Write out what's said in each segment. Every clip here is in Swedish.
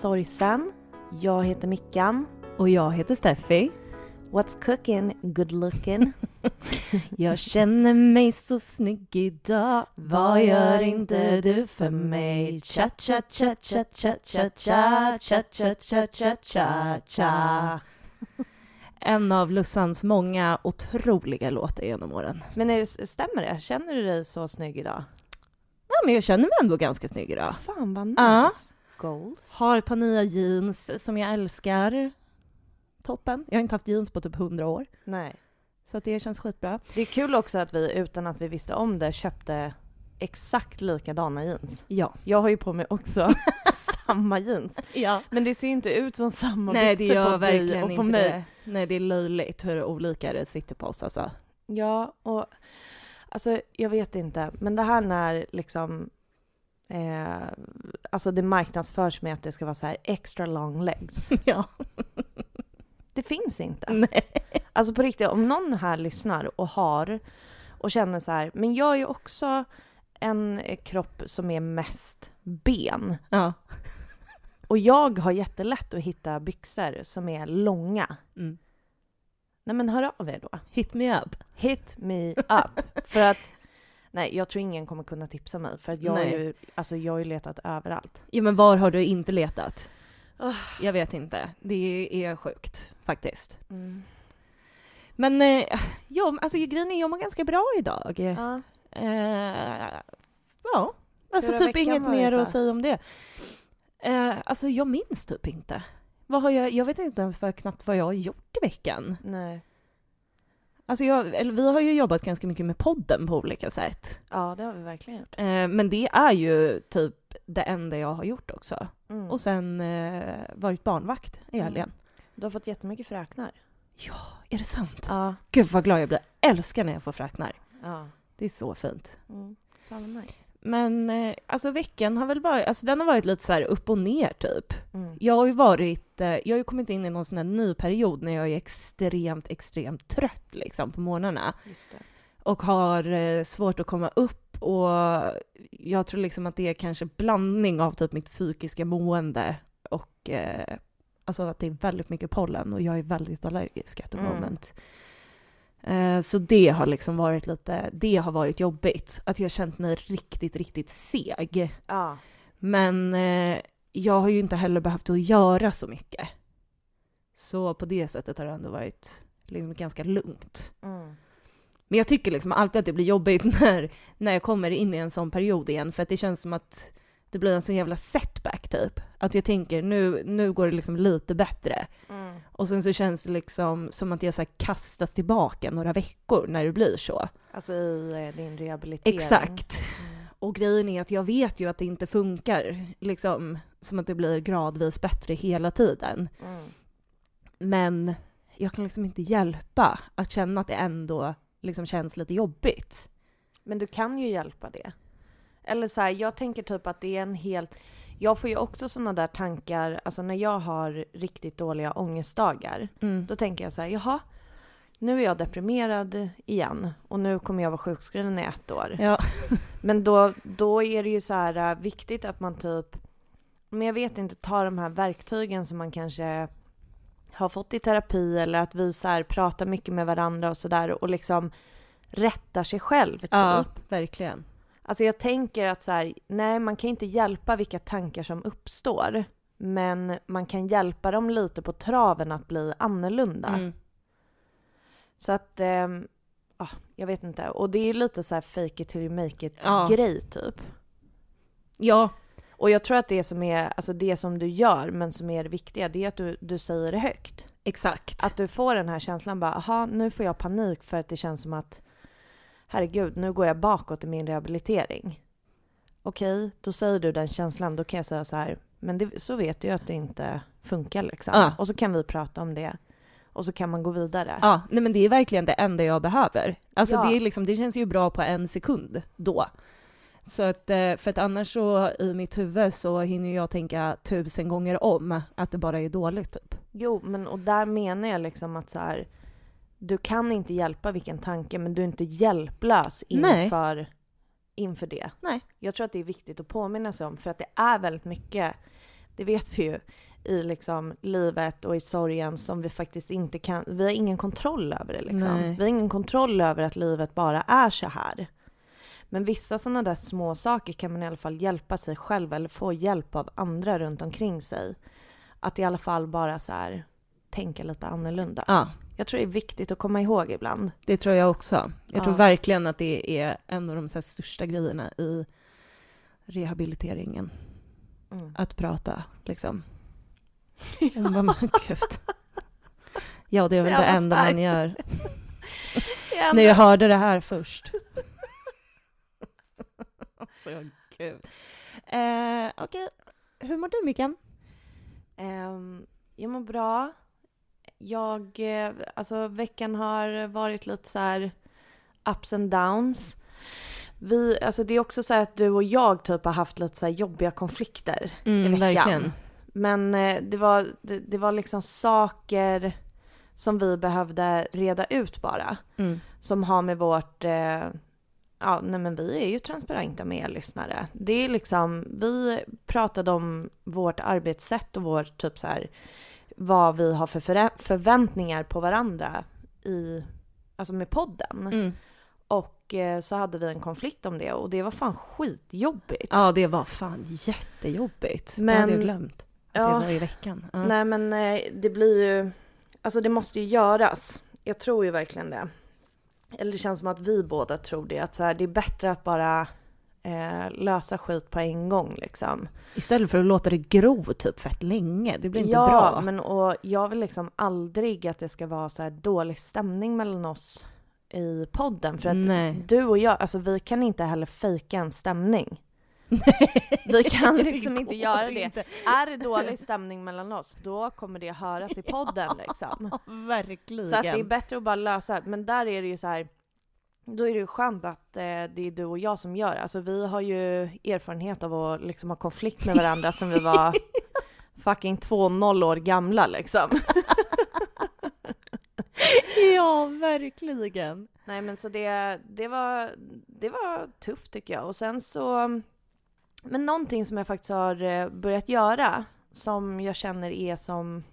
sorgsen. Jag heter Mickan. Och jag heter Steffi. What's cooking? Good looking. jag känner mig så snygg idag. Vad gör inte du för mig? Cha cha cha cha cha cha cha cha cha cha cha cha cha En av Lussans många otroliga låtar genom åren. Men är det, stämmer det? Känner du dig så snygg idag? Ja, men jag känner mig ändå ganska snygg idag. Fan vad nice. Ja. Goals. Har ett par nya jeans som jag älskar. Toppen. Jag har inte haft jeans på typ hundra år. Nej. Så att det känns skitbra. Det är kul också att vi utan att vi visste om det köpte exakt likadana jeans. Ja. Jag har ju på mig också samma jeans. ja. Men det ser inte ut som samma Nej det byxor gör på verkligen och inte på mig. det. Nej det är löjligt hur olika det sitter på oss alltså. Ja, och alltså jag vet inte, men det här när liksom eh, alltså det marknadsförs med att det ska vara så här extra long legs. ja. Det finns inte. Nej. Alltså på riktigt, om någon här lyssnar och har och känner så här, men jag är ju också en kropp som är mest ben. Ja. Och jag har jättelätt att hitta byxor som är långa. Mm. Nej men hör av er då. Hit me up. Hit me up. för att, nej jag tror ingen kommer kunna tipsa mig för att jag har ju, alltså jag har ju letat överallt. Ja men var har du inte letat? Oh. Jag vet inte. Det är sjukt faktiskt. Mm. Men eh, ja, alltså grejen är jag mår ganska bra idag. Ja. Eh, ja, alltså typ inget mer att säga om det. Eh, alltså jag minns typ inte. Vad har jag, jag vet inte ens vad, knappt vad jag har gjort i veckan. Nej. Alltså jag, eller vi har ju jobbat ganska mycket med podden på olika sätt. Ja det har vi verkligen gjort. Eh, men det är ju typ det enda jag har gjort också. Mm. Och sen eh, varit barnvakt i Mm. helgen. Du har fått jättemycket fräknar. Ja, är det sant? Ja. Gud vad glad jag blir. Älskar när jag får fräknar. ja. Det är så fint. Mm. Fan nice. Men eh, alltså veckan har väl varit, alltså den har varit lite så här upp och ner typ. Mm. Jag har ju varit, eh, jag har ju kommit in i någon sån här ny period när jag är extremt, extremt trött liksom på morgnarna. Och har eh, svårt att komma upp och jag tror liksom att det är kanske blandning av typ mitt psykiska mående och eh, alltså att det är väldigt mycket pollen och jag är väldigt allergisk at the Mm. moment. Så det har liksom varit lite, det har varit jobbigt. Att jag har känt mig riktigt, riktigt seg. Ja. Men eh, jag har ju inte heller behövt att göra så mycket. Så på det sättet har det ändå varit liksom ganska lugnt. Mm. Men jag tycker liksom alltid att det blir jobbigt när, när jag kommer in i en sån period igen, för att det känns som att det blir en sån jävla setback typ. Att jag tänker nu, nu går det liksom lite bättre. Mm. Och sen så känns det liksom som att jag så kastas tillbaka några veckor när det blir så. Alltså i eh, din rehabilitering. Exakt. Mm. Och grejen är att jag vet ju att det inte funkar, liksom som att det blir gradvis bättre hela tiden. Mm. Men jag kan liksom inte hjälpa att känna att det ändå liksom känns lite jobbigt. Men du kan ju hjälpa det. Eller så här, jag tänker typ att det är en helt... Jag får ju också sådana där tankar, alltså när jag har riktigt dåliga ångestdagar, Mm. då tänker jag så här, jaha, nu är jag deprimerad igen och nu kommer jag vara sjukskriven i ett år. Ja. Men då, då är det ju så här äh, viktigt att man typ, men jag vet inte, tar de här verktygen som man kanske har fått i terapi eller att vi så här pratar mycket med varandra och sådär och liksom rättar sig själv typ. ja, verkligen. Alltså jag tänker att så här, nej man kan inte hjälpa vilka tankar som uppstår. Men man kan hjälpa dem lite på traven att bli annorlunda. Mm. Så att, ehm, ah, jag vet inte. Och det är lite så här fake it till you make it Ja. grej typ. Ja, Och jag tror att det som är, alltså det som du gör men som är det viktiga, det är att du, du säger det högt. exakt. Att du får den här känslan bara, aha, nu får jag panik för att det känns som att herregud, nu går jag bakåt i min rehabilitering. Okej, då säger du den känslan, då kan jag säga så här, men det, så vet du ju att det inte funkar liksom. Ja. Och så kan vi prata om det. Och så kan man gå vidare. Ja, nej men det är verkligen det enda jag behöver. Alltså Ja. det, är liksom, det känns ju bra på en sekund då. Så att, eh, för att annars så i mitt huvud så hinner jag tänka tusen gånger om att det bara är dåligt typ. Jo, men och där menar jag liksom att så här, du kan inte hjälpa vilken tanke, men du är inte hjälplös Nej. inför, inför det. Nej. Jag tror att det är viktigt att påminna sig om, för att det är väldigt mycket det vet vi ju, i liksom livet och i sorgen som vi faktiskt inte kan, vi har ingen kontroll över det liksom. Nej. Vi har ingen kontroll över att livet bara är så här. Men vissa sådana där små saker kan man i alla fall hjälpa sig själv eller få hjälp av andra runt omkring sig. Att i alla fall bara så här tänka lite annorlunda. Ja, Jag tror det är viktigt att komma ihåg ibland. det tror jag också. Jag tror Ja. verkligen att det är en av de här största grejerna i rehabiliteringen. Mm. Att prata, liksom. Man, gud. Ja, det är väl Det det, enda man starkt. gör. Ja, När jag hörde det här först. Så kul. Eh, Okej, hur mår du Mikael? Ehm, jag mår bra. Jag, eh, alltså veckan har varit lite så här ups and downs. Vi, alltså det är också så här att du och jag typ har haft lite så här jobbiga konflikter i Mm, veckan. verkligen. Men eh, det var, det, det var liksom saker som vi behövde reda ut bara. Mm. Som har med vårt, eh, ja nej men vi är ju transparenta med er lyssnare. Det är liksom, vi pratade om vårt arbetssätt och vårt typ så här, vad vi har för förväntningar på varandra i, alltså med podden. Mm. Och eh, så hade vi en konflikt om det och det var fan skitjobbigt. Ja, det var fan jättejobbigt. det Men- hade jag glömt. Att Ja. det var i veckan. Ja. Nej men eh, det blir ju, alltså det måste ju göras. Jag tror ju verkligen det. Eller det känns som att vi båda tror det, att så här, det är bättre att bara eh, lösa skit på en gång liksom. Istället för att låta det gro typ fett länge. Det blir inte ja, bra. men och jag vill liksom aldrig att det ska vara så här dålig stämning mellan oss i podden. För att Nej. du och jag, alltså vi kan inte heller fejka en stämning. Vi kan liksom inte göra det. inte. Är det dålig stämning mellan oss, då kommer det höras i podden liksom. Ja, verkligen. Så att det är bättre att bara lösa. Men där är det ju så här. Då är det ju skönt att eh, det är du och jag som gör det. Alltså vi har ju erfarenhet av att liksom ha konflikt med varandra sen vi var fucking två noll år gamla liksom. ja, verkligen. Nej men så det, det, var, det var tufft tycker jag. Och sen så, men någonting som jag faktiskt har eh, börjat göra som jag känner är som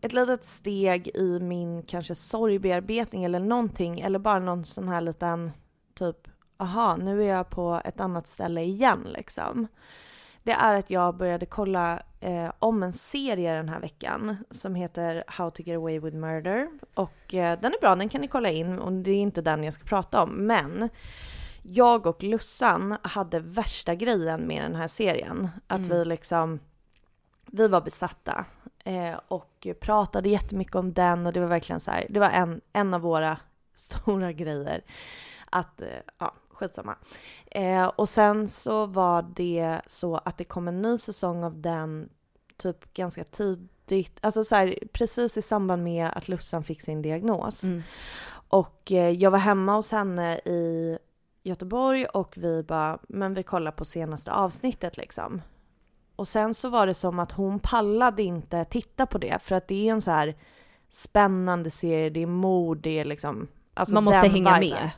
ett litet steg i min kanske sorgbearbetning eller någonting eller bara någon sån här liten typ aha nu är jag på ett annat ställe igen liksom. Det är att jag började kolla eh, om en serie den här veckan som heter How to get away with murder. Och eh, den är bra, den kan ni kolla in och det är inte den jag ska prata om. Men jag och Lussan hade värsta grejen med den här serien. Att Mm. vi liksom, vi var besatta. Eh, och pratade jättemycket om den och det var verkligen så här, det var en, en av våra stora grejer. Att, eh, ja, skitsamma. Eh, och sen så var det så att det kom en ny säsong av den typ ganska tidigt, alltså så här, precis i samband med att Lussan fick sin diagnos. Mm. Och eh, jag var hemma hos henne i Göteborg och vi bara, men vi kollar på senaste avsnittet liksom. Och sen så var det som att hon pallade inte titta på det för att det är en så här spännande serie, det är mord, det är liksom alltså Man måste hänga viben. med.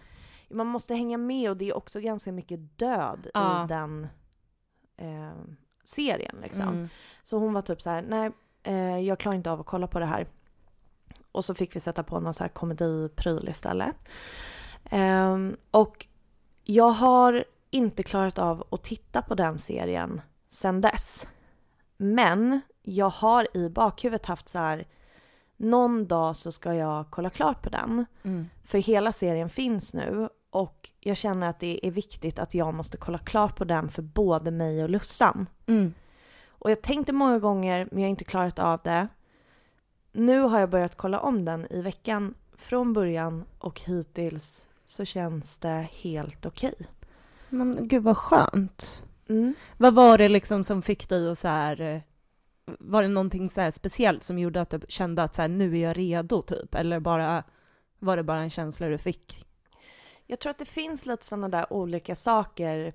Man måste hänga med och det är också ganska mycket död Ja. i den eh, serien liksom. Mm. Så hon var typ så här, nej, eh, jag klarar inte av att kolla på det här. Och så fick vi sätta på någon så här komedipryl istället. Ehm, och jag har inte klarat av att titta på den serien sen dess. Men jag har i bakhuvudet haft så här, någon dag så ska jag kolla klart på den. Mm. För hela serien finns nu och jag känner att det är viktigt att jag måste kolla klart på den för både mig och Lussan. Mm. Och jag tänkte många gånger men jag har inte klarat av det. Nu har jag börjat kolla om den i veckan från början och hittills så känns det helt okej. Men gud vad skönt. Mm. Vad var det liksom som fick dig att så här... eh, Var det någonting så här speciellt som gjorde att du kände att så här, nu är jag redo typ? Eller bara, var det bara en känsla du fick? Jag tror att det finns lite sådana där olika saker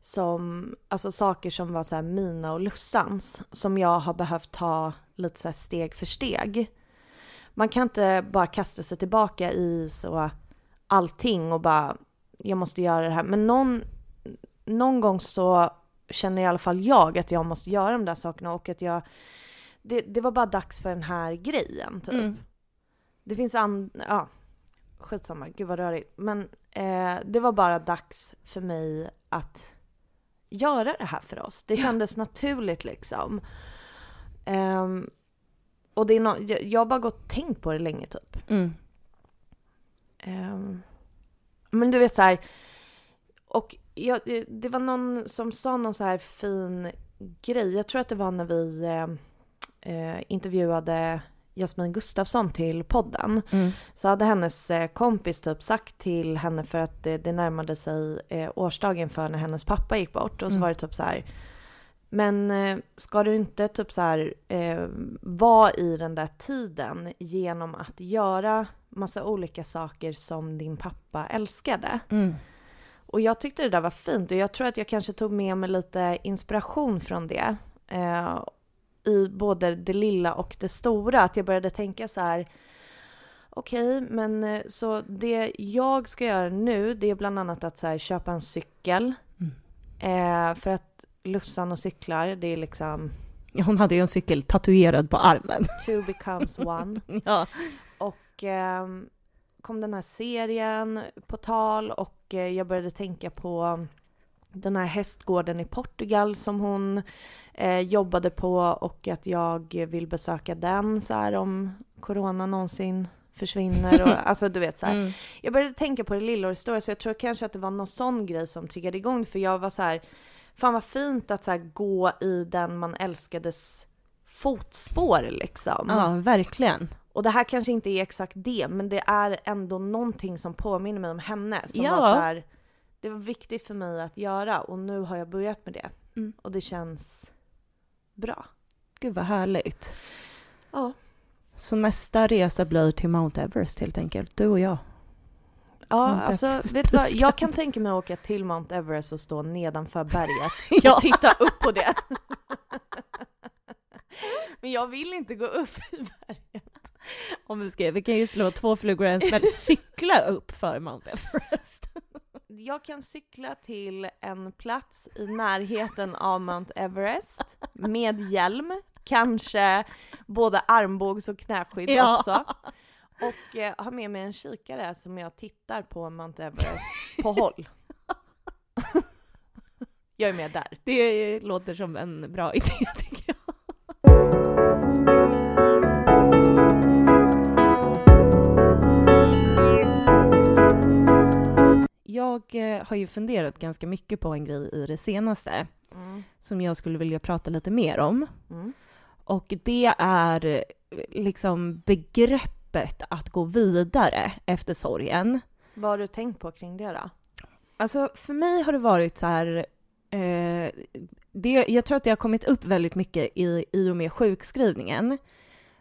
som, alltså saker som var så mina och Lussans som jag har behövt ta lite så här steg för steg. Man kan inte bara kasta sig tillbaka i så allting och bara jag måste göra det här. Men någon, någon gång så känner i alla fall jag att jag måste göra de där sakerna och att jag det, det var bara dags för den här grejen typ. Mm. Det finns an... Ja, skitsamma, gud vad rörigt. Men eh, det var bara dags för mig att göra det här för oss. Det kändes naturligt liksom. Ehm, och det är no... jag, jag har bara gått och tänkt på det länge typ. Mm. Ehm, men du vet så här, och jag, det var någon som sa någon så här fin grej. Jag tror att det var när vi eh, eh, intervjuade Jasmin Gustafsson till podden. Mm. Så hade hennes eh, kompis typ sagt till henne för att det, det närmade sig eh, årsdagen för när hennes pappa gick bort. Och så Mm. var det typ så här. Men eh, ska du inte typ så här eh, vara i den där tiden genom att göra massa olika saker som din pappa älskade? Mm. Och jag tyckte det där var fint och jag tror att jag kanske tog med mig lite inspiration från det. Eh, I både det lilla och det stora. Att jag började tänka så här. Okej, men eh, så det jag ska göra nu det är bland annat att så här, köpa en cykel. Eh, för att Lussan och cyklar, det är liksom Hon hade ju en cykel tatuerad på armen. two becomes one. Ja. Och ehm, kom den här serien på tal och eh, jag började tänka på den här hästgården i Portugal som hon eh, jobbade på och att jag vill besöka den så här om corona någonsin försvinner och alltså du vet så. Mm. Jag började tänka på det lilla och det stora så jag tror kanske att det var någon sån grej som triggade igång för jag var så här fan vad fint att så här, gå i den man älskades fotspår liksom. ja, verkligen. Och det här kanske inte är exakt det, men det är ändå någonting som påminner mig om henne. Som Ja. var så här, det var viktigt för mig att göra och nu har jag börjat med det. Mm. Och det känns bra. Gud vad härligt. Ja. Så nästa resa blir till Mount Everest helt enkelt, du och jag. Ja, Mount alltså Everest. vet du vad? Jag kan tänka mig att åka till Mount Everest och stå nedanför berget Ja. och titta upp på det. Men jag vill inte gå upp i berget. Om vi ska, vi kan ju slå två flugor i en smäll, cykla upp för Mount Everest. Jag kan cykla till en plats i närheten av Mount Everest med hjälm, kanske både armbågs och knäskydd Ja. också. Och eh, ha med mig en kikare som jag tittar på Mount Everest på håll. jag är med där. Det låter som en bra idé tycker jag. Har ju funderat ganska mycket på en grej i det senaste Mm. som jag skulle vilja prata lite mer om. Mm. Och det är eh, liksom begreppet att gå vidare efter sorgen. Vad har du tänkt på kring det då? Alltså för mig har det varit så här, eh, det, jag tror att det har kommit upp väldigt mycket i, i och med sjukskrivningen.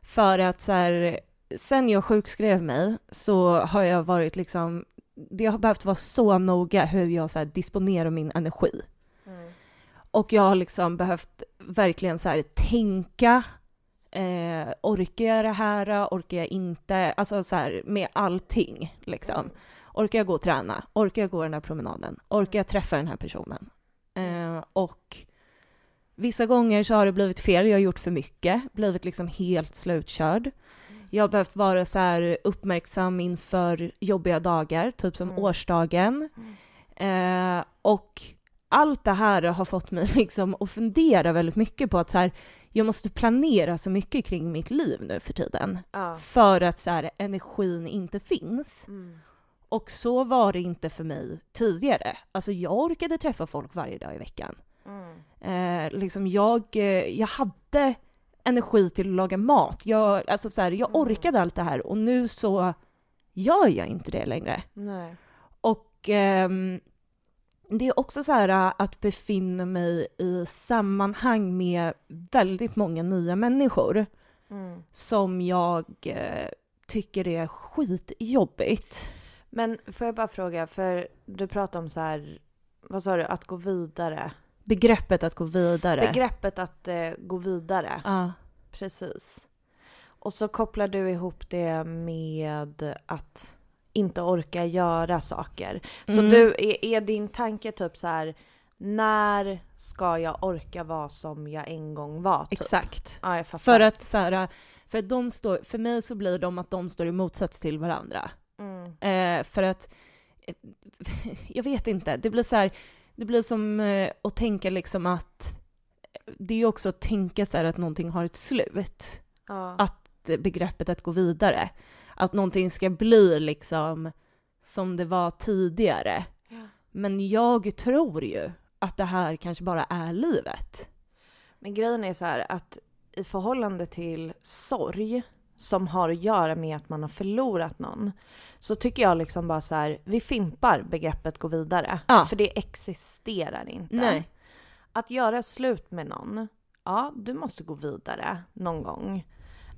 För att så här, sen jag sjukskrev mig så har jag varit liksom, det har behövt vara så noga hur jag så här, disponerar min energi. Och jag har liksom behövt verkligen så här tänka, eh, orkar jag det här, orkar jag inte, alltså så här med allting liksom. Orkar jag gå och träna? Orkar jag gå den här promenaden? Orkar jag träffa den här personen? Eh, och vissa gånger så har det blivit fel, jag har gjort för mycket, blivit liksom helt slutkörd. Jag har behövt vara så här uppmärksam inför jobbiga dagar, typ som Mm. årsdagen. Eh, och allt det här har fått mig liksom att fundera väldigt mycket på att så här, jag måste planera så mycket kring mitt liv nu för tiden. Ja. För att så här, energin inte finns. Mm. Och så var det inte för mig tidigare. Alltså jag orkade träffa folk varje dag i veckan. Mm. Eh, liksom jag, eh, jag hade energi till att laga mat. Jag, alltså så här, jag Mm. orkade allt det här och nu så gör jag inte det längre. Nej. Och ehm, det är också så här äh, att befinna mig i sammanhang med väldigt många nya människor Mm. som jag eh, tycker är skitjobbigt. Men får jag bara fråga, för du pratar om så här, vad sa du, att gå vidare. Begreppet att gå vidare. Begreppet att eh, gå vidare. Ja. Precis. Och så kopplar du ihop det med att inte orka göra saker. Så Mm. du, är, är din tanke typ så här när ska jag orka vara som jag en gång var? Typ. Exakt. Ja. För att så här, för, de står, för mig så blir de att de står i motsats till varandra. Mm. Eh, för att, eh, jag vet inte, det blir så här, det blir som eh, att tänka liksom att, det är också att tänka så här att någonting har ett slut. Ja. Att begreppet att gå vidare. Att någonting ska bli liksom som det var tidigare. Ja. Men jag tror ju att det här kanske bara är livet. Men grejen är så här att i förhållande till sorg som har att göra med att man har förlorat någon så tycker jag liksom bara så här, vi fimpar begreppet gå vidare. Ja. För det existerar inte. Nej. Att göra slut med någon, ja du måste gå vidare någon gång.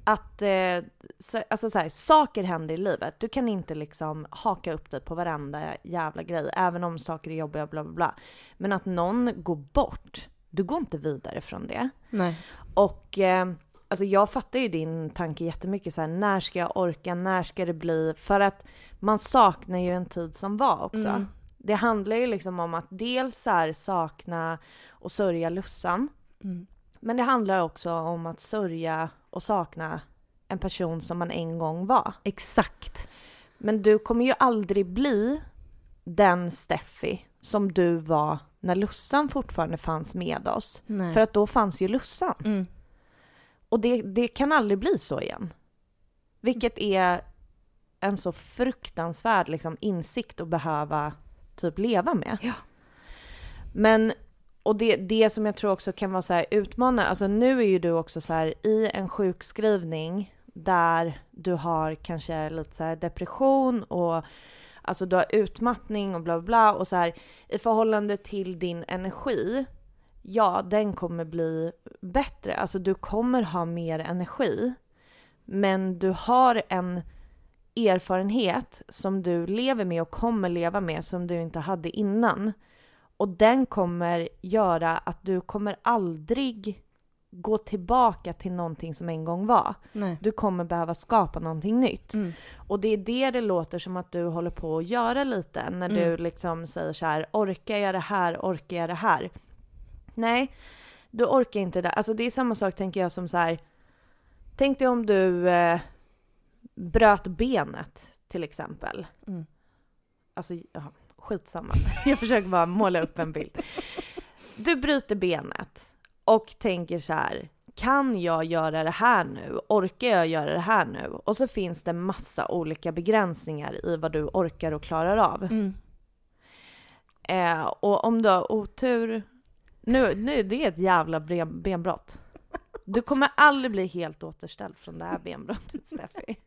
Att, eh, så, alltså så här, saker händer i livet. Du kan inte liksom haka upp dig på varenda jävla grej, även om saker är jobbiga, bla bla bla. Men att någon går bort, du går inte vidare från det. Nej. Och eh, alltså jag fattar ju din tanke jättemycket så här, när ska jag orka, när ska det bli? För att man saknar ju en tid som var också. Mm. Det handlar ju liksom om att dels så sakna och sörja Lussan, Mm. men det handlar också om att sörja och sakna en person som man en gång var. Exakt. Men du kommer ju aldrig bli den Steffi som du var när Lussan fortfarande fanns med oss. Nej. För att då fanns ju Lussan. mm. Och det, det kan aldrig bli så igen. Vilket är en så fruktansvärd liksom, insikt att behöva typ leva med. Ja. Men, och det, det som jag tror också kan vara så här utmanande, alltså nu är ju du också så här i en sjukskrivning där du har kanske lite så depression och alltså du har utmattning och bla bla bla och så här i förhållande till din energi ja, den kommer bli bättre. Alltså du kommer ha mer energi. Men du har en erfarenhet som du lever med och kommer leva med som du inte hade innan. Och den kommer göra att du kommer aldrig gå tillbaka till någonting som en gång var. Nej. Du kommer behöva skapa någonting nytt. Mm. Och det är det det låter som att du håller på att göra lite när du Mm. liksom säger så här, orkar jag det här, orkar jag det här? Nej, du orkar inte det. Alltså det är samma sak tänker jag som så här, tänk dig om du eh, bröt benet till exempel. Mm. Alltså, ja, skitsamma. Jag försöker bara måla upp en bild. Du bryter benet och tänker så här, kan jag göra det här nu? Orkar jag göra det här nu? Och så finns det massa olika begränsningar i vad du orkar och klarar av. Mm. Eh, och om du har otur, nu, nu det är ett jävla ben, benbrott. Du kommer aldrig bli helt återställd från det här benbrottet, Steffi.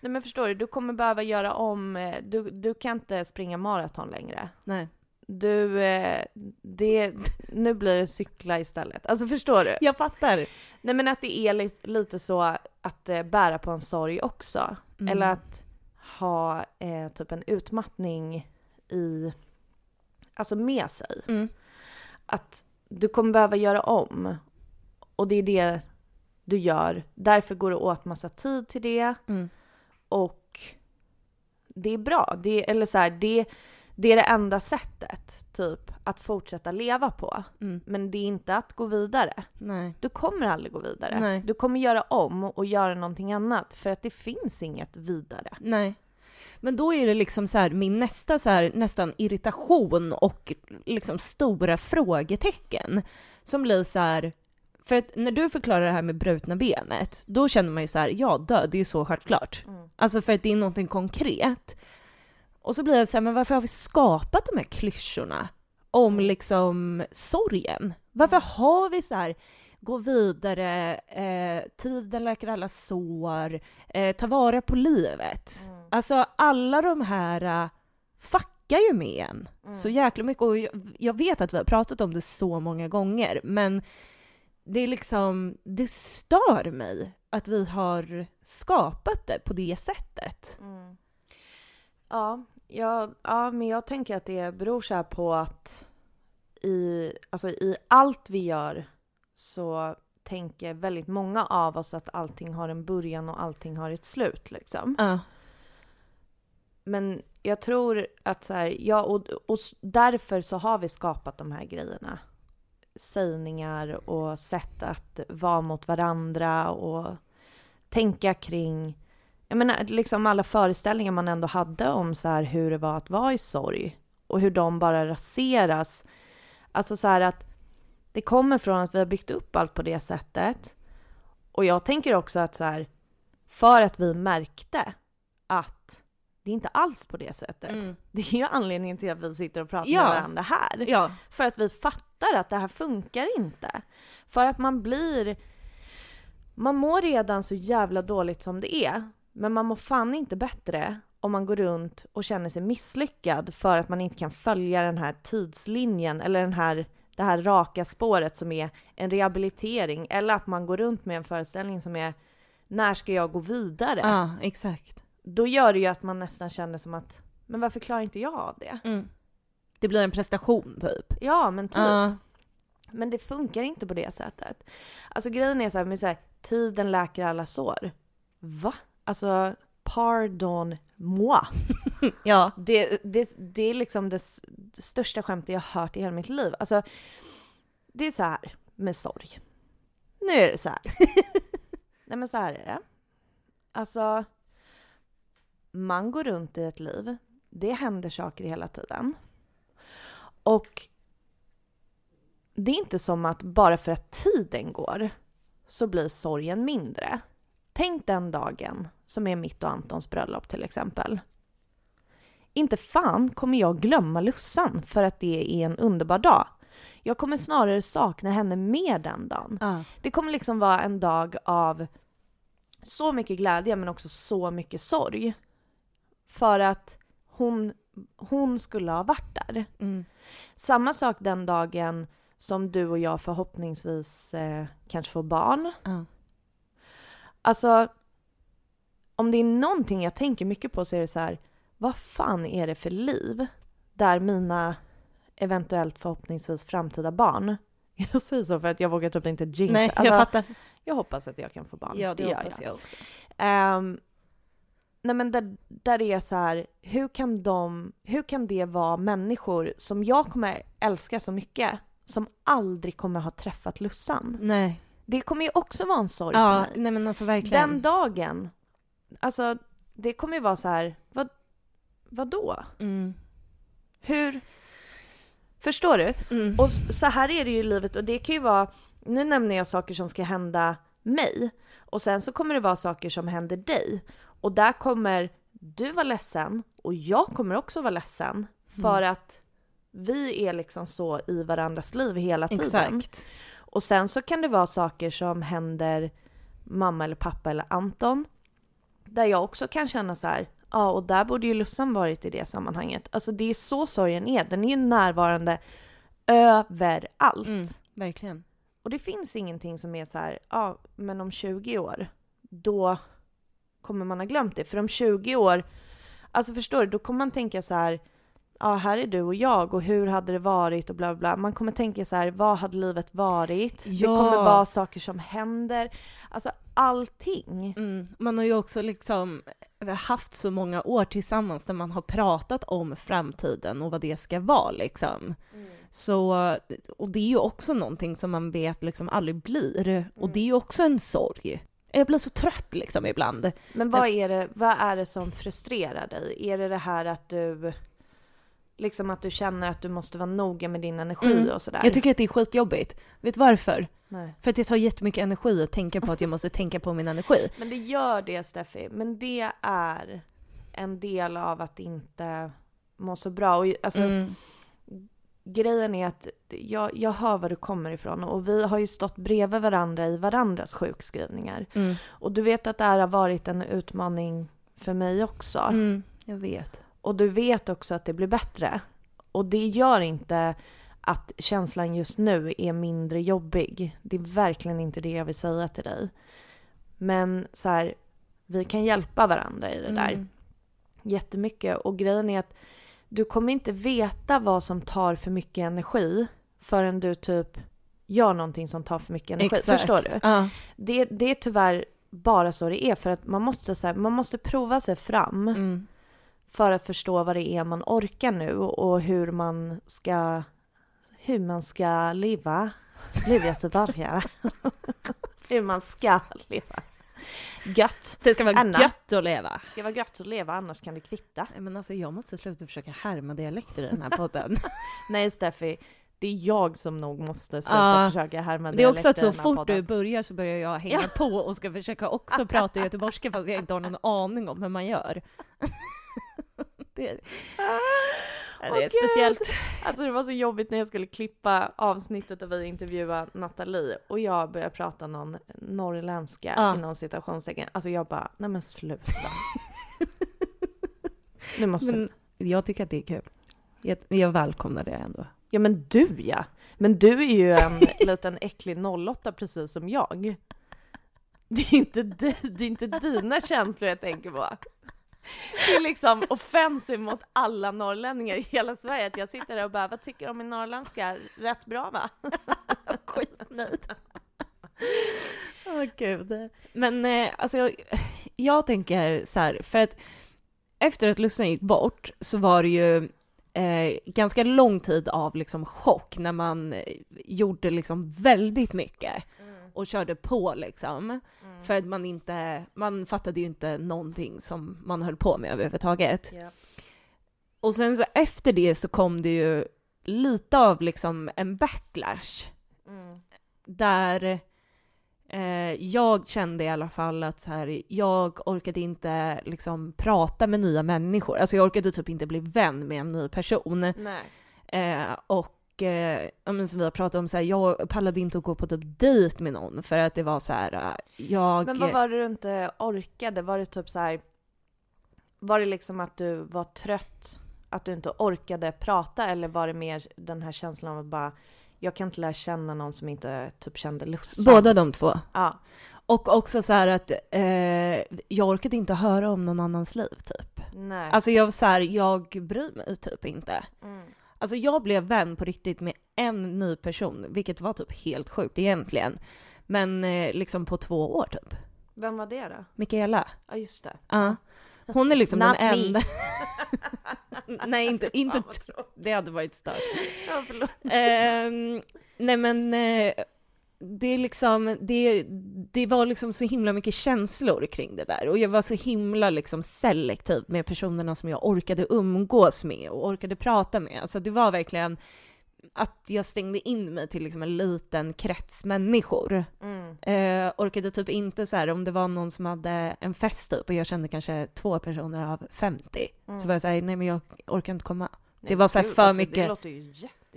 Nej men förstår du, du kommer behöva göra om, eh, du, du kan inte springa maraton längre. Nej. Du, eh, det, nu blir det cykla istället. Alltså förstår du? Jag fattar. Nej men att det är li- lite så att eh, bära på en sorg också. Mm. Eller att ha eh, typ en utmattning i, alltså med sig. Mm. Att du kommer behöva göra om. Och det är det du gör. Därför går det åt massa tid till det. Mm. Och det är bra. Det, eller så här, det, det är det enda sättet, typ, att fortsätta leva på. Mm. Men det är inte att gå vidare. Nej. Du kommer aldrig gå vidare. Nej. Du kommer göra om och göra någonting annat för att det finns inget vidare. Nej. Men då är det liksom så här, min nästa så här, nästan irritation och liksom stora frågetecken som blir så här, för att när du förklarar det här med brutna benet, då känner man ju så här, ja död, det är ju så självklart. Alltså för att det är någonting konkret. Och så blir det så här, men varför har vi skapat de här klyschorna om liksom sorgen? Varför har vi så här, gå vidare, eh, tiden läker alla sår, eh, ta vara på livet. Alltså alla de här uh, fuckar ju med en så jäkla mycket. Och jag, jag vet att vi har pratat om det så många gånger, men det är liksom, det stör mig att vi har skapat det på det sättet. Mm. Ja, ja, ja, men jag tänker att det beror så här på att i, alltså i allt vi gör så tänker väldigt många av oss att allting har en början och allting har ett slut liksom. Ja men jag tror att så här, ja, och, och därför så har vi skapat de här grejerna. Sägningar och sätt att vara mot varandra och tänka kring, jag menar liksom alla föreställningar man ändå hade om så här hur det var att vara i sorg och hur de bara raseras. Alltså så här att det kommer från att vi har byggt upp allt på det sättet. Och jag tänker också att så här, för att vi märkte att det är inte alls på det sättet. Mm. Det är ju anledningen till att vi sitter och pratar ja. med varandra här. Ja. För att vi fattar att det här funkar inte. För att man blir... Man mår redan så jävla dåligt som det är. Men man mår fan inte bättre om man går runt och känner sig misslyckad för att man inte kan följa den här tidslinjen eller den här, det här raka spåret som är en rehabilitering eller att man går runt med en föreställning som är när ska jag gå vidare? Ja, exakt. Då gör det ju att man nästan känner som att men varför klarar inte jag av det? Mm. Det blir en prestation typ. Ja, men typ. Uh. Men det funkar inte på det sättet. Alltså grejen är så här, med så här, tiden läker alla sår. Va? Alltså, pardon moi. ja. Det, det, det är liksom det, det största skämtet jag har hört i hela mitt liv. Alltså, det är så här med sorg. Nu är det så här. Nej men så här är det. Alltså, man går runt i ett liv. Det händer saker hela tiden. Och det är inte som att bara för att tiden går så blir sorgen mindre. Tänk den dagen som är mitt och Antons bröllop till exempel. Inte fan kommer jag glömma Lussan för att det är en underbar dag. Jag kommer snarare sakna henne mer den dagen. Uh. Det kommer liksom vara en dag av så mycket glädje men också så mycket sorg. För att hon, hon skulle ha varit där. Mm. Samma sak den dagen som du och jag förhoppningsvis eh, kanske får barn. Uh. Alltså, om det är någonting jag tänker mycket på så är det så här, vad fan är det för liv där mina eventuellt förhoppningsvis framtida barn jag säger så för att jag vågar typ inte jinxa. Nej, jag alltså, fattar. Jag hoppas att jag kan få barn. Ja, det, det hoppas jag. jag också. Um, nej men där, där det är så här, hur kan de, hur kan det vara människor som jag kommer älska så mycket, som aldrig kommer ha träffat Lussan? Nej. Det kommer ju också vara en sorg ja, för mig. Nej men alltså verkligen. Den dagen, alltså det kommer ju vara så här, vad, vadå? Mm. Hur? Förstår du? Mm. Och så här är det ju i livet och det kan ju vara, nu nämner jag saker som ska hända mig och sen så kommer det vara saker som händer dig och där kommer du vara ledsen och jag kommer också vara ledsen för mm. att vi är liksom så i varandras liv hela tiden. Exakt. Och sen så kan det vara saker som händer mamma eller pappa eller Anton där jag också kan känna så här, ja och där borde ju Lussan varit i det sammanhanget. Alltså det är så sorgen är, den är ju närvarande överallt. Mm, verkligen. Och det finns ingenting som är så här, ja men om 20 år, då kommer man ha glömt det. För om 20 år, alltså förstår du, då kommer man tänka så här, ja här är du och jag och hur hade det varit och bla bla. Man kommer tänka så här, vad hade livet varit? Ja. Det kommer vara saker som händer. Alltså allting. Mm. Man har ju också liksom haft så många år tillsammans där man har pratat om framtiden och vad det ska vara liksom. Mm. Så, och det är ju också någonting som man vet liksom aldrig blir. Mm. Och det är ju också en sorg. Jag blir så trött liksom ibland. Men vad är det, vad är det som frustrerar dig? Är det det här att du liksom att du känner att du måste vara noga med din energi mm. och sådär. Jag tycker att det är skitjobbigt. Vet du varför? Nej. För att det tar jättemycket energi att tänka på att jag måste tänka på min energi. Men det gör det Steffi, men det är en del av att inte må så bra. Och alltså, mm. Grejen är att jag, jag hör var du kommer ifrån och vi har ju stått bredvid varandra i varandras sjukskrivningar. Mm. Och du vet att det här har varit en utmaning för mig också. Mm, jag vet. Och du vet också att det blir bättre. Och det gör inte att känslan just nu är mindre jobbig. Det är verkligen inte det jag vill säga till dig. Men så här, vi kan hjälpa varandra i det där. Mm. Jättemycket. Och grejen är att du kommer inte veta vad som tar för mycket energi förrän du typ gör någonting som tar för mycket energi. Exakt. Förstår du? Uh. Det, det är tyvärr bara så det är för att man måste, så här, man måste prova sig fram. Mm. för att förstå vad det är man orkar nu och hur man ska, hur man ska leva. Liv göteborgare. hur man ska leva. Gött. Det ska vara Anna. gött att leva. Det ska vara gött att leva, annars kan det kvitta. Nej, Men alltså jag måste sluta försöka härma dialekter i den här podden. Nej Steffi, det är jag som nog måste sluta Ja. försöka härma Det är också att så fort podden. du börjar så börjar jag hänga Ja. på och ska försöka också prata göteborgska fast jag inte har någon aning om hur man gör. det, Det är Gud. speciellt. Alltså det var så jobbigt när jag skulle klippa avsnittet där vi intervjuade Nathalie och jag började prata någon norrländska Ja. inom citationstecken. Alltså jag bara, nej men sluta. nu måste Men jag tycker att det är kul. Jag, jag välkomnar det ändå. Ja men du ja! Men du är ju en liten äcklig 08 precis som jag. Det är inte, det är inte dina känslor jag tänker på. Det är liksom offensiv mot alla norrlänningar i hela Sverige att jag sitter där och bara, vad tycker du om min norrländska? Rätt bra va? Skitnöjd. Åh gud. Men eh, alltså jag, jag tänker så här, för att efter att Lussan gick bort så var det ju eh, ganska lång tid av liksom chock när man eh, gjorde liksom väldigt mycket och körde på liksom. För att man inte, man fattade ju inte någonting som man höll på med överhuvudtaget. Ja. Och sen så efter det så kom det ju lite av liksom en backlash Mm. där eh, jag kände i alla fall att så här, jag orkade inte liksom prata med nya människor. Alltså jag orkade typ inte bli vän med en ny person. Nej. Eh, och eh, som vi har pratat om, så här, jag pallade inte att gå på typ dejt med någon för att det var så här, eh, jag... Men vad var det du inte orkade? Var det typ så här, var det liksom att du var trött, att du inte orkade prata eller var det mer den här känslan av att bara, jag kan inte lära känna någon som inte typ kände lust? Båda de två. Ja. Och också så här att eh, jag orkade inte höra om någon annans liv typ. Nej. Alltså jag var så här, jag bryr mig typ inte. mm. Alltså jag blev vän på riktigt med en ny person, vilket var typ helt sjukt egentligen. Men eh, liksom på två år typ. Vem var det då? Mikaela. Ja just det. Ja. Hon är liksom den enda... Nej, inte, inte det hade varit stört. Ja. Ehm, nej men eh, det liksom, det, det var liksom så himla mycket känslor kring det där och jag var så himla liksom selektiv med personerna som jag orkade umgås med och orkade prata med. Alltså det var verkligen att jag stängde in mig till liksom en liten krets människor. Mm. Eh, orkade typ inte så här om det var någon som hade en fest typ och jag kände kanske två personer av 50 Mm. så var jag såhär, nej men jag orkar inte komma. Nej, det var så här för alltså, Det mycket- låter ju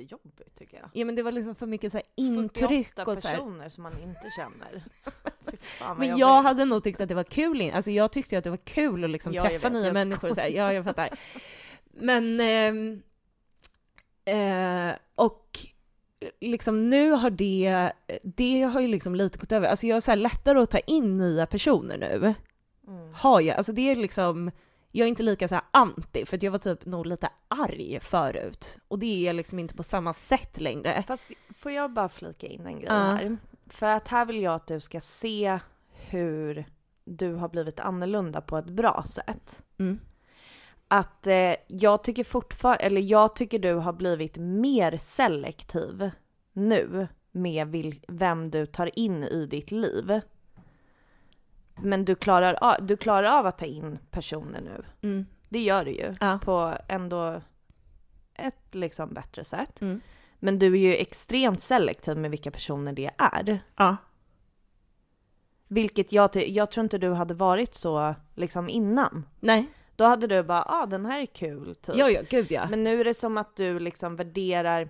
jättejobbigt tycker jag. Ja men det var liksom för mycket så här intryck 48 och så här. personer som man inte känner. Fan Men jobbigt. jag hade nog tyckt att det var kul, in- alltså jag tyckte att det var kul att liksom Ja, träffa vet, nya människor och så här. ja jag fattar. Men, ehm, eh, och liksom nu har det, det har ju liksom lite gått över, alltså jag har så här lättare att ta in nya personer nu. Mm. Har jag, alltså det är liksom, jag är inte lika så här anti, för att jag var typ nog lite arg förut. Och det är jag liksom inte på samma sätt längre. Fast får jag bara flika in en grej Ja. här? För att här vill jag att du ska se hur du har blivit annorlunda på ett bra sätt. Mm. Att eh, jag tycker fortfarande, eller jag tycker du har blivit mer selektiv nu med vil- vem du tar in i ditt liv. Men du klarar, av, du klarar av att ta in personer nu. Mm. Det gör du ju. Ja. På ändå ett liksom bättre sätt. Mm. Men du är ju extremt selektiv med vilka personer det är. Ja. Vilket jag, jag tror inte du hade varit så liksom innan. Nej. Då hade du bara, ah den här är kul typ. Ja, ja, gud ja. Men nu är det som att du liksom värderar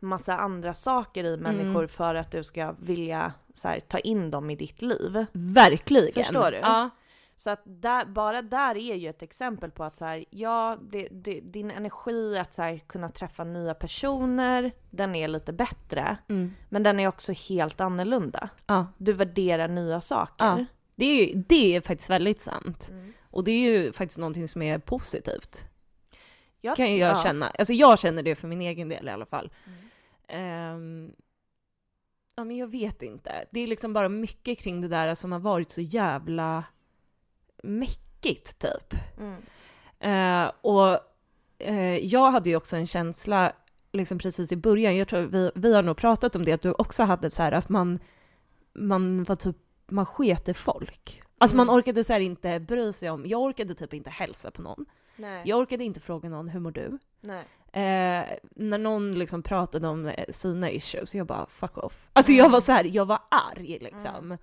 massa andra saker i människor Mm. för att du ska vilja här, ta in dem i ditt liv. Verkligen. Förstår du? Ja. Så att där, bara där är ju ett exempel på att så här, ja, det, det, din energi att så här, kunna träffa nya personer, den är lite bättre. Mm. Men den är också helt annorlunda. ja. Du värderar nya saker. Ja. Det är, ju- det är faktiskt väldigt sant. Mm. Och det är ju faktiskt någonting som är positivt. Jag, Kan jag ja. känna. Alltså jag känner det för min egen del i alla fall. Mm. Ehm, ja men jag vet inte. Det är liksom bara mycket kring det där som har varit så jävla mäckigt typ. Mm. Eh, och eh, jag hade ju också en känsla, liksom precis i början, jag tror vi, vi har nog pratat om det, att du också hade så här att man, man var typ, man sketer folk. Alltså Mm. man orkade så här inte bry sig om, jag orkade typ inte hälsa på någon. Nej. Jag orkade inte fråga någon, hur mår du? Nej. Eh, när någon liksom pratade om eh, sina issues, jag bara fuck off. Alltså jag var så här, jag var arg liksom.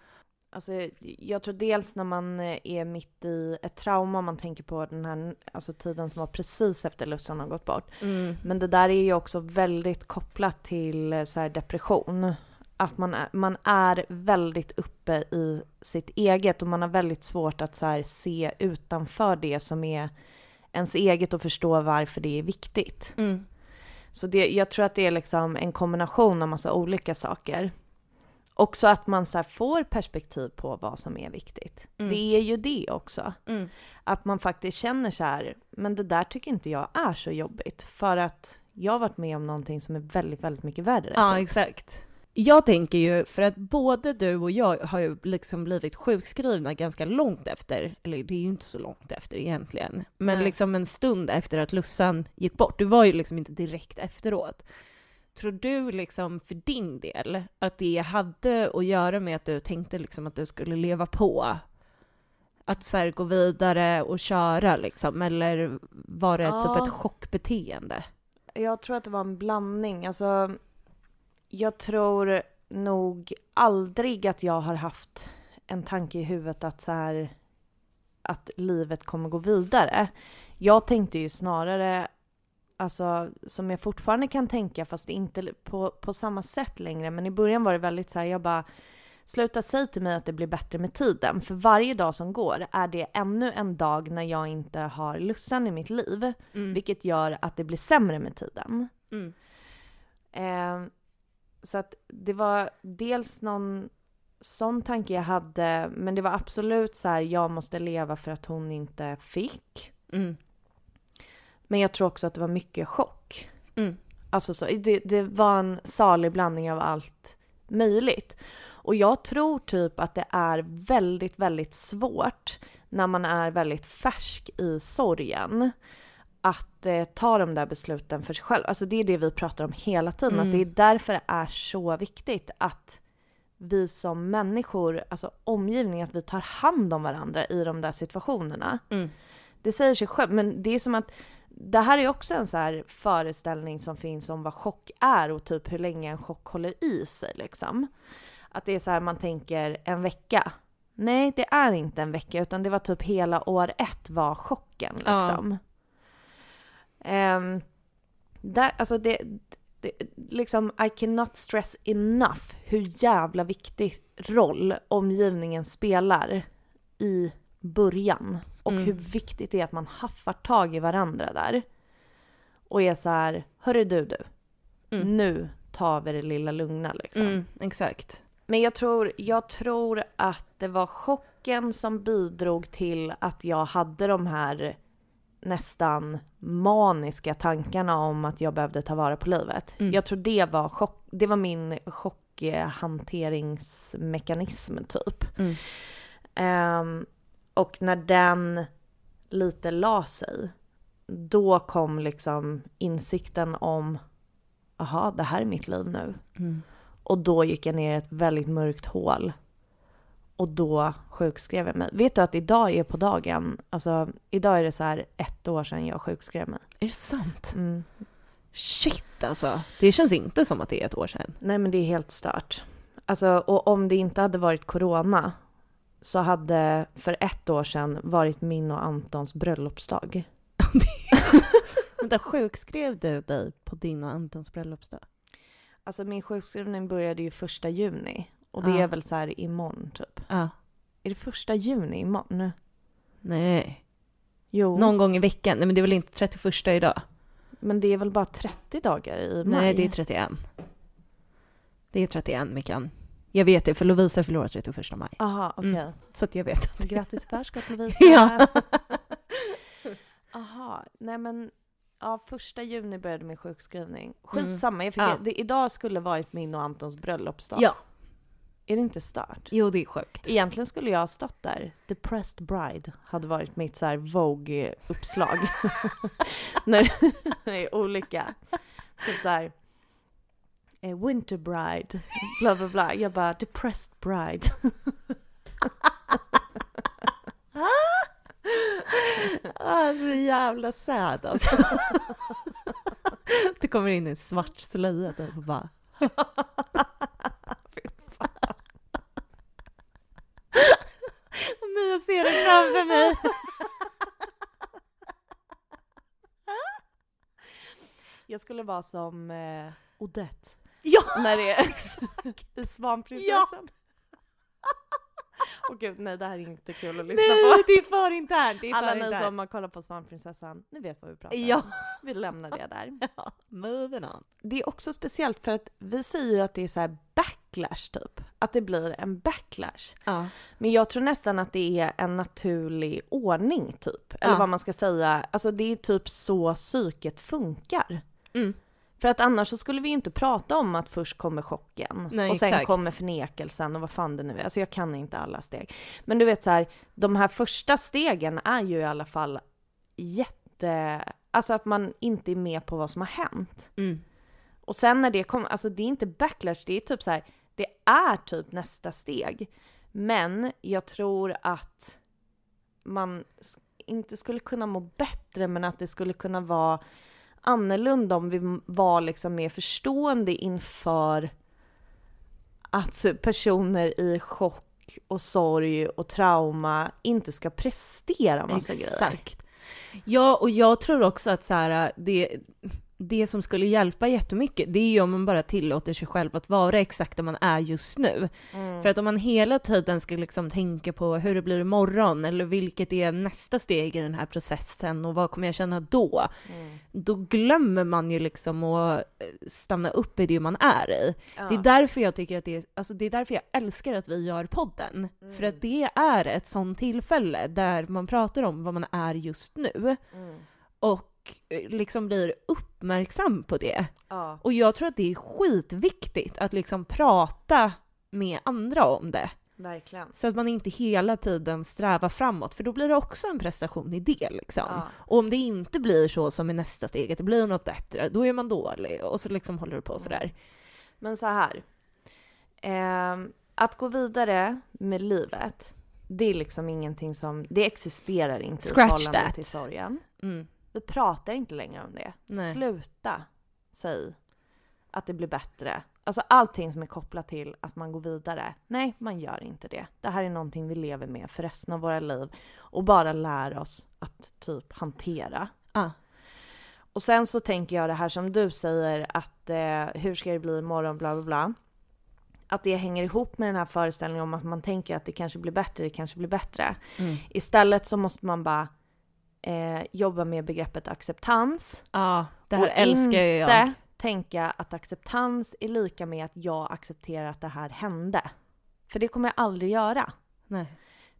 Alltså, jag tror dels när man eh, är mitt i ett trauma, man tänker på den här alltså, tiden som var precis efter Lussan har gått bort. Mm. Men det där är ju också väldigt kopplat till eh, så här, depression. Att man är, man är väldigt uppe i sitt eget och man har väldigt svårt att så här, se utanför det som är ens eget och förstå varför det är viktigt. Mm. Så det, jag tror att det är liksom en kombination av massa olika saker. Också att man så får perspektiv på vad som är viktigt. Mm. Det är ju det också. Mm. Att man faktiskt känner så här, men det där tycker inte jag är så jobbigt. För att jag har varit med om någonting som är väldigt, väldigt mycket värre. Ja, typ. exakt. Jag tänker ju, för att både du och jag har ju liksom blivit sjukskrivna ganska långt efter, eller det är ju inte så långt efter egentligen, men Nej. liksom en stund efter att Lussan gick bort. Du var ju liksom inte direkt efteråt. Tror du liksom för din del att det hade att göra med att du tänkte liksom att du skulle leva på? Att så här gå vidare och köra liksom, eller var det Ja. typ ett chockbeteende? Jag tror att det var en blandning. Alltså, jag tror nog aldrig att jag har haft en tanke i huvudet att så här, att livet kommer gå vidare. Jag tänkte ju snarare, alltså som jag fortfarande kan tänka, fast inte på, på samma sätt längre, men i början var det väldigt så här, jag bara Sluta säga till mig att det blir bättre med tiden, för varje dag som går är det ännu en dag när jag inte har Lussan i mitt liv, Mm. vilket gör att det blir sämre med tiden. Mm. Eh, så att det var dels någon sån tanke jag hade, men det var absolut så här, jag måste leva för att hon inte fick. Mm. Men jag tror också att det var mycket chock. Mm. Alltså så, det, det var en salig blandning av allt möjligt. Och jag tror typ att det är väldigt, väldigt svårt när man är väldigt färsk i sorgen att eh, ta de där besluten för sig själv. Alltså det är det vi pratar om hela tiden, Mm. att det är därför det är så viktigt att vi som människor, alltså omgivning, att vi tar hand om varandra i de där situationerna. Mm. Det säger sig själv, men det är som att det här är också en så här föreställning som finns om vad chock är och typ hur länge en chock håller i sig liksom. Att det är så här man tänker en vecka. Nej, det är inte en vecka utan det var typ hela år ett var chocken Ja. Ehm, där, alltså det, det, liksom I cannot stress enough hur jävla viktig roll omgivningen spelar i början. Och Mm. hur viktigt det är att man haffar tag i varandra där. Och är så här, hörru du du, Mm. nu tar vi det lilla lugna liksom. Mm, exakt. Men jag tror, jag tror att det var chocken som bidrog till att jag hade de här nästan maniska tankarna om att jag behövde ta vara på livet. Mm. Jag tror det var, chock, det var min chockhanteringsmekanism typ. Mm. Ehm, och när den lite la sig, då kom liksom insikten om, aha, det här är mitt liv nu. Mm. Och då gick jag ner i ett väldigt mörkt hål. Och då sjukskrev jag mig. Vet du att idag är på dagen, alltså idag är det så här ett år sedan jag sjukskrev mig. Är det sant? Mm. Shit alltså. Det känns inte som att det är ett år sedan. Nej men det är helt stört. Alltså, och om det inte hade varit corona så hade för ett år sedan varit min och Antons bröllopsdag. Vänta, sjukskrev du dig på din och Antons bröllopsdag? Alltså min sjukskrivning började ju första juni. Och det Ja. är väl så här imorgon typ. Ja. Är det första juni imorgon? Nej. Jo. Någon gång i veckan. Nej men det är väl inte 31 idag? Men det är väl bara 30 dagar i maj? Nej, det är 31. Det är 31, Mickan. Jag vet det, för Lovisa förlorar 31 maj. Aha, okej. Mm. Så att jag vet. Grattis förskott Lovisa! Ja. Aha, nej men ja, första juni började min sjukskrivning. Mm. Skitsamma, jag fick, Ja. det, idag skulle varit min och Antons bröllopsdag. Ja. Är det inte stört? Jo, det är sjukt. Egentligen skulle jag ha stått där. Depressed bride hade varit mitt så här Vogue-uppslag. När det är olika. Typ så här. eh, Winter bride, bla bla bla. Jag bara depressed bride. Ah, så jävla sad alltså. Det kommer in en svart slöja typ och bara... Men jag ser det framför mig. Jag skulle vara som eh, Odette Ja! när det är i Svanprinsessan. Åh gud, nej det här är inte kul att lyssna Nej, på. det är för internt. Det är Alla ni som har kollat på Svanprinsessan, ni vet vad vi pratar Ja. om. Vi lämnar det där. Ja, moving on. Det är också speciellt för att vi säger ju att det är så här backlash typ. Att det blir en backlash. Ja. Men jag tror nästan att det är en naturlig ordning typ. Eller Ja. vad man ska säga. Alltså det är typ så psyket funkar. Mm. För att annars så skulle vi ju inte prata om att först kommer chocken Nej, och sen exakt. kommer förnekelsen och vad fan det nu är. Alltså jag kan inte alla steg. Men du vet så här, de här första stegen är ju i alla fall jätte... Alltså att man inte är med på vad som har hänt. Mm. Och sen när det kommer, alltså det är inte backlash, det är typ så här, det är typ nästa steg. Men jag tror att man inte skulle kunna må bättre, men att det skulle kunna vara annorlunda om vi var liksom mer förstående inför att personer i chock och sorg och trauma inte ska prestera massa grejer. Exakt. Ja, och jag tror också att så här, det, det som skulle hjälpa jättemycket, det är ju om man bara tillåter sig själv att vara exakt där man är just nu. Mm. För att om man hela tiden ska liksom tänka på hur det blir imorgon, eller vilket är nästa steg i den här processen och vad kommer jag känna då? Mm. Då glömmer man ju liksom att eh, stanna upp i det man är i. Ja. Det är därför jag tycker att det är, alltså det är därför jag älskar att vi gör podden. För att det är ett sånt tillfälle där man pratar om vad man är just nu Mm. och liksom blir uppmärksam på det. Ja. Och jag tror att det är skitviktigt att liksom prata med andra om det. Verkligen. Så att man inte hela tiden strävar framåt, för då blir det också en prestation i det liksom. Ja. Och om det inte blir så som i nästa steg, att det blir något bättre, då är man dålig och så liksom håller du på sådär. Men så här. ehm, att gå vidare med livet, det är liksom ingenting som, det existerar inte Scratch i förhållande that. till sorgen. Mm. Vi pratar inte längre om det. Nej. Sluta säg att det blir bättre. Alltså allting som är kopplat till att man går vidare. Nej, man gör inte det. Det här är någonting vi lever med för resten av våra liv och bara lär oss att typ hantera. Ah. Och sen så tänker jag det här som du säger att eh, hur ska det bli imorgon, bla bla bla. Att det hänger ihop med den här föreställningen om att man tänker att det kanske blir bättre, det kanske blir bättre. Mm. Istället så måste man bara eh, jobba med begreppet acceptans. Ja, det här och älskar ju jag. inte tänka att acceptans är lika med att jag accepterar att det här hände. För det kommer jag aldrig göra. Nej.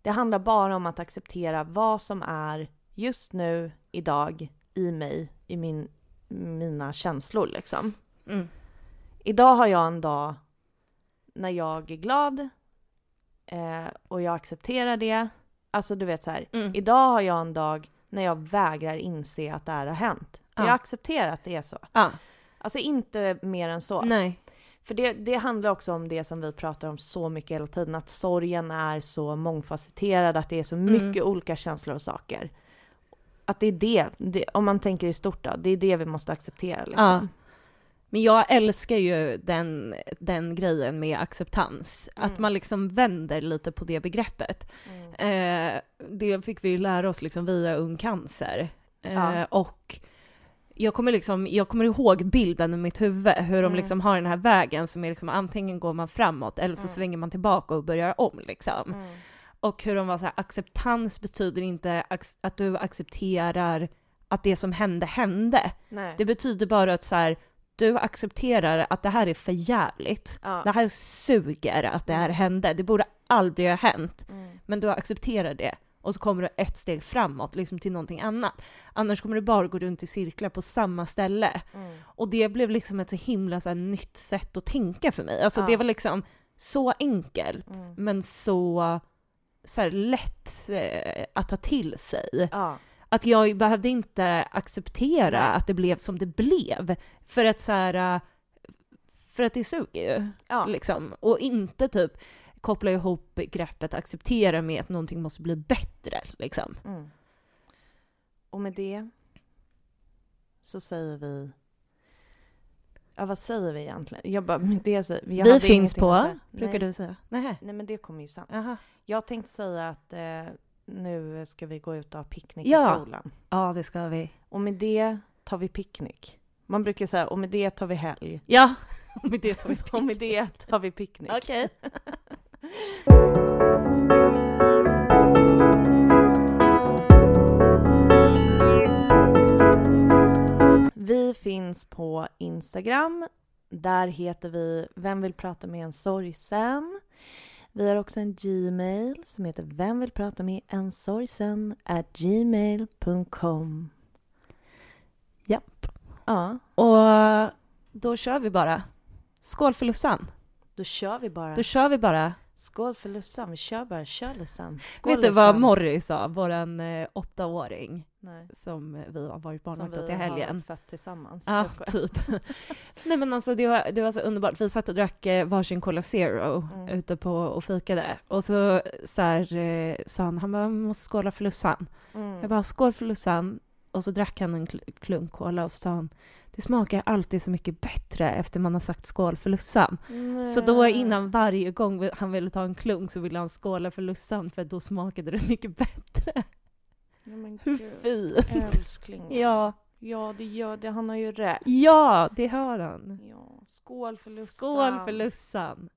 Det handlar bara om att acceptera vad som är just nu, idag, i mig, i min, mina känslor liksom. Mm. Idag har jag en dag när jag är glad eh, och jag accepterar det. Alltså du vet så här. Mm. Idag har jag en dag när jag vägrar inse att det här har hänt. Ja. Jag accepterar att det är så. Ja, Alltså inte mer än så. nej. För det, det handlar också om det som vi pratar om så mycket hela tiden, att sorgen är så mångfacetterad, att det är så Mm. mycket olika känslor och saker. Att det är det, det, om man tänker i stort då, det är det vi måste acceptera liksom. Ja. Men jag älskar ju den, den grejen med acceptans. Att Mm. man liksom vänder lite på det begreppet. Mm. Eh, det fick vi ju lära oss liksom via Ung Cancer. Eh, Ja. Och jag kommer, liksom, jag kommer ihåg bilden i mitt huvud, hur de Mm. liksom har den här vägen som är liksom antingen går man framåt eller så Mm. svänger man tillbaka och börjar om liksom. Mm. Och hur de var så här, acceptans betyder inte att du accepterar att det som hände hände. Nej. Det betyder bara att så här, du accepterar att det här är för jävligt. ja. Det här suger att det här Mm. hände. Det borde aldrig ha hänt. Mm. Men du accepterar det. Och så kommer du ett steg framåt, liksom till någonting annat. Annars kommer du bara gå runt i cirklar på samma ställe. Mm. Och det blev liksom ett så himla så här, nytt sätt att tänka för mig. Alltså Ja. det var liksom, så enkelt, Mm. men så, så här, lätt eh, att ta till sig. Ja. Att jag behövde inte acceptera att det blev som det blev. För att så här, eh, för att det suger ju. Ja. Liksom. Och inte typ koppla ihop greppet acceptera med att någonting måste bli bättre. Liksom. Mm. Och med det så säger vi... Ja, vad säger vi egentligen? Jag bara, med det jag Vi finns på, brukar Nej. du säga. Nej. Nej, men det kommer ju sen. Aha. Jag tänkte säga att eh, nu ska vi gå ut och ha picknick Ja. i solen. Ja, det ska vi. Och med det tar vi picknick. Man brukar säga, och med det tar vi helg. Ja, med det tar vi Och med det tar vi picknick. Okej. Vi finns på Instagram. Där heter vi Vem vill prata med en sorgsen? Vi har också en Gmail som heter Vem vill prata med en sorgsen? at gmail.com. Japp. Ja, Och då kör vi bara. Skål för Lussan. då kör vi bara. Då kör vi bara. Skål för Lussan, vi kör bara. Kör Lussan. Skål Vet du vad. Morris sa, våran eh, åttaåring Nej, som vi har varit som barnvakt åt vi i helgen? har fött tillsammans. Ja, skojar. typ. Nej men alltså det var, det var så underbart. Vi satt och drack eh, varsin Cola Zero Mm. ute på och fikade. Och så, så här, eh, sa han, han bara, "Vi måste skåla för Lussan. Mm. Jag bara, skål för Lussan. Och så drack han en kl- klunk cola och så sa han, det smakar alltid så mycket bättre efter man har sagt skål för Lussan. Så då innan varje gång han ville ta en klunk så ville han skåla för Lussan för då smakade det mycket bättre. Men Hur gud. fint! Älskling. Ja, Ja, det gör det. Han har ju rätt. ja, det har han. Ja, skål för Lussan. Skål för Lussan!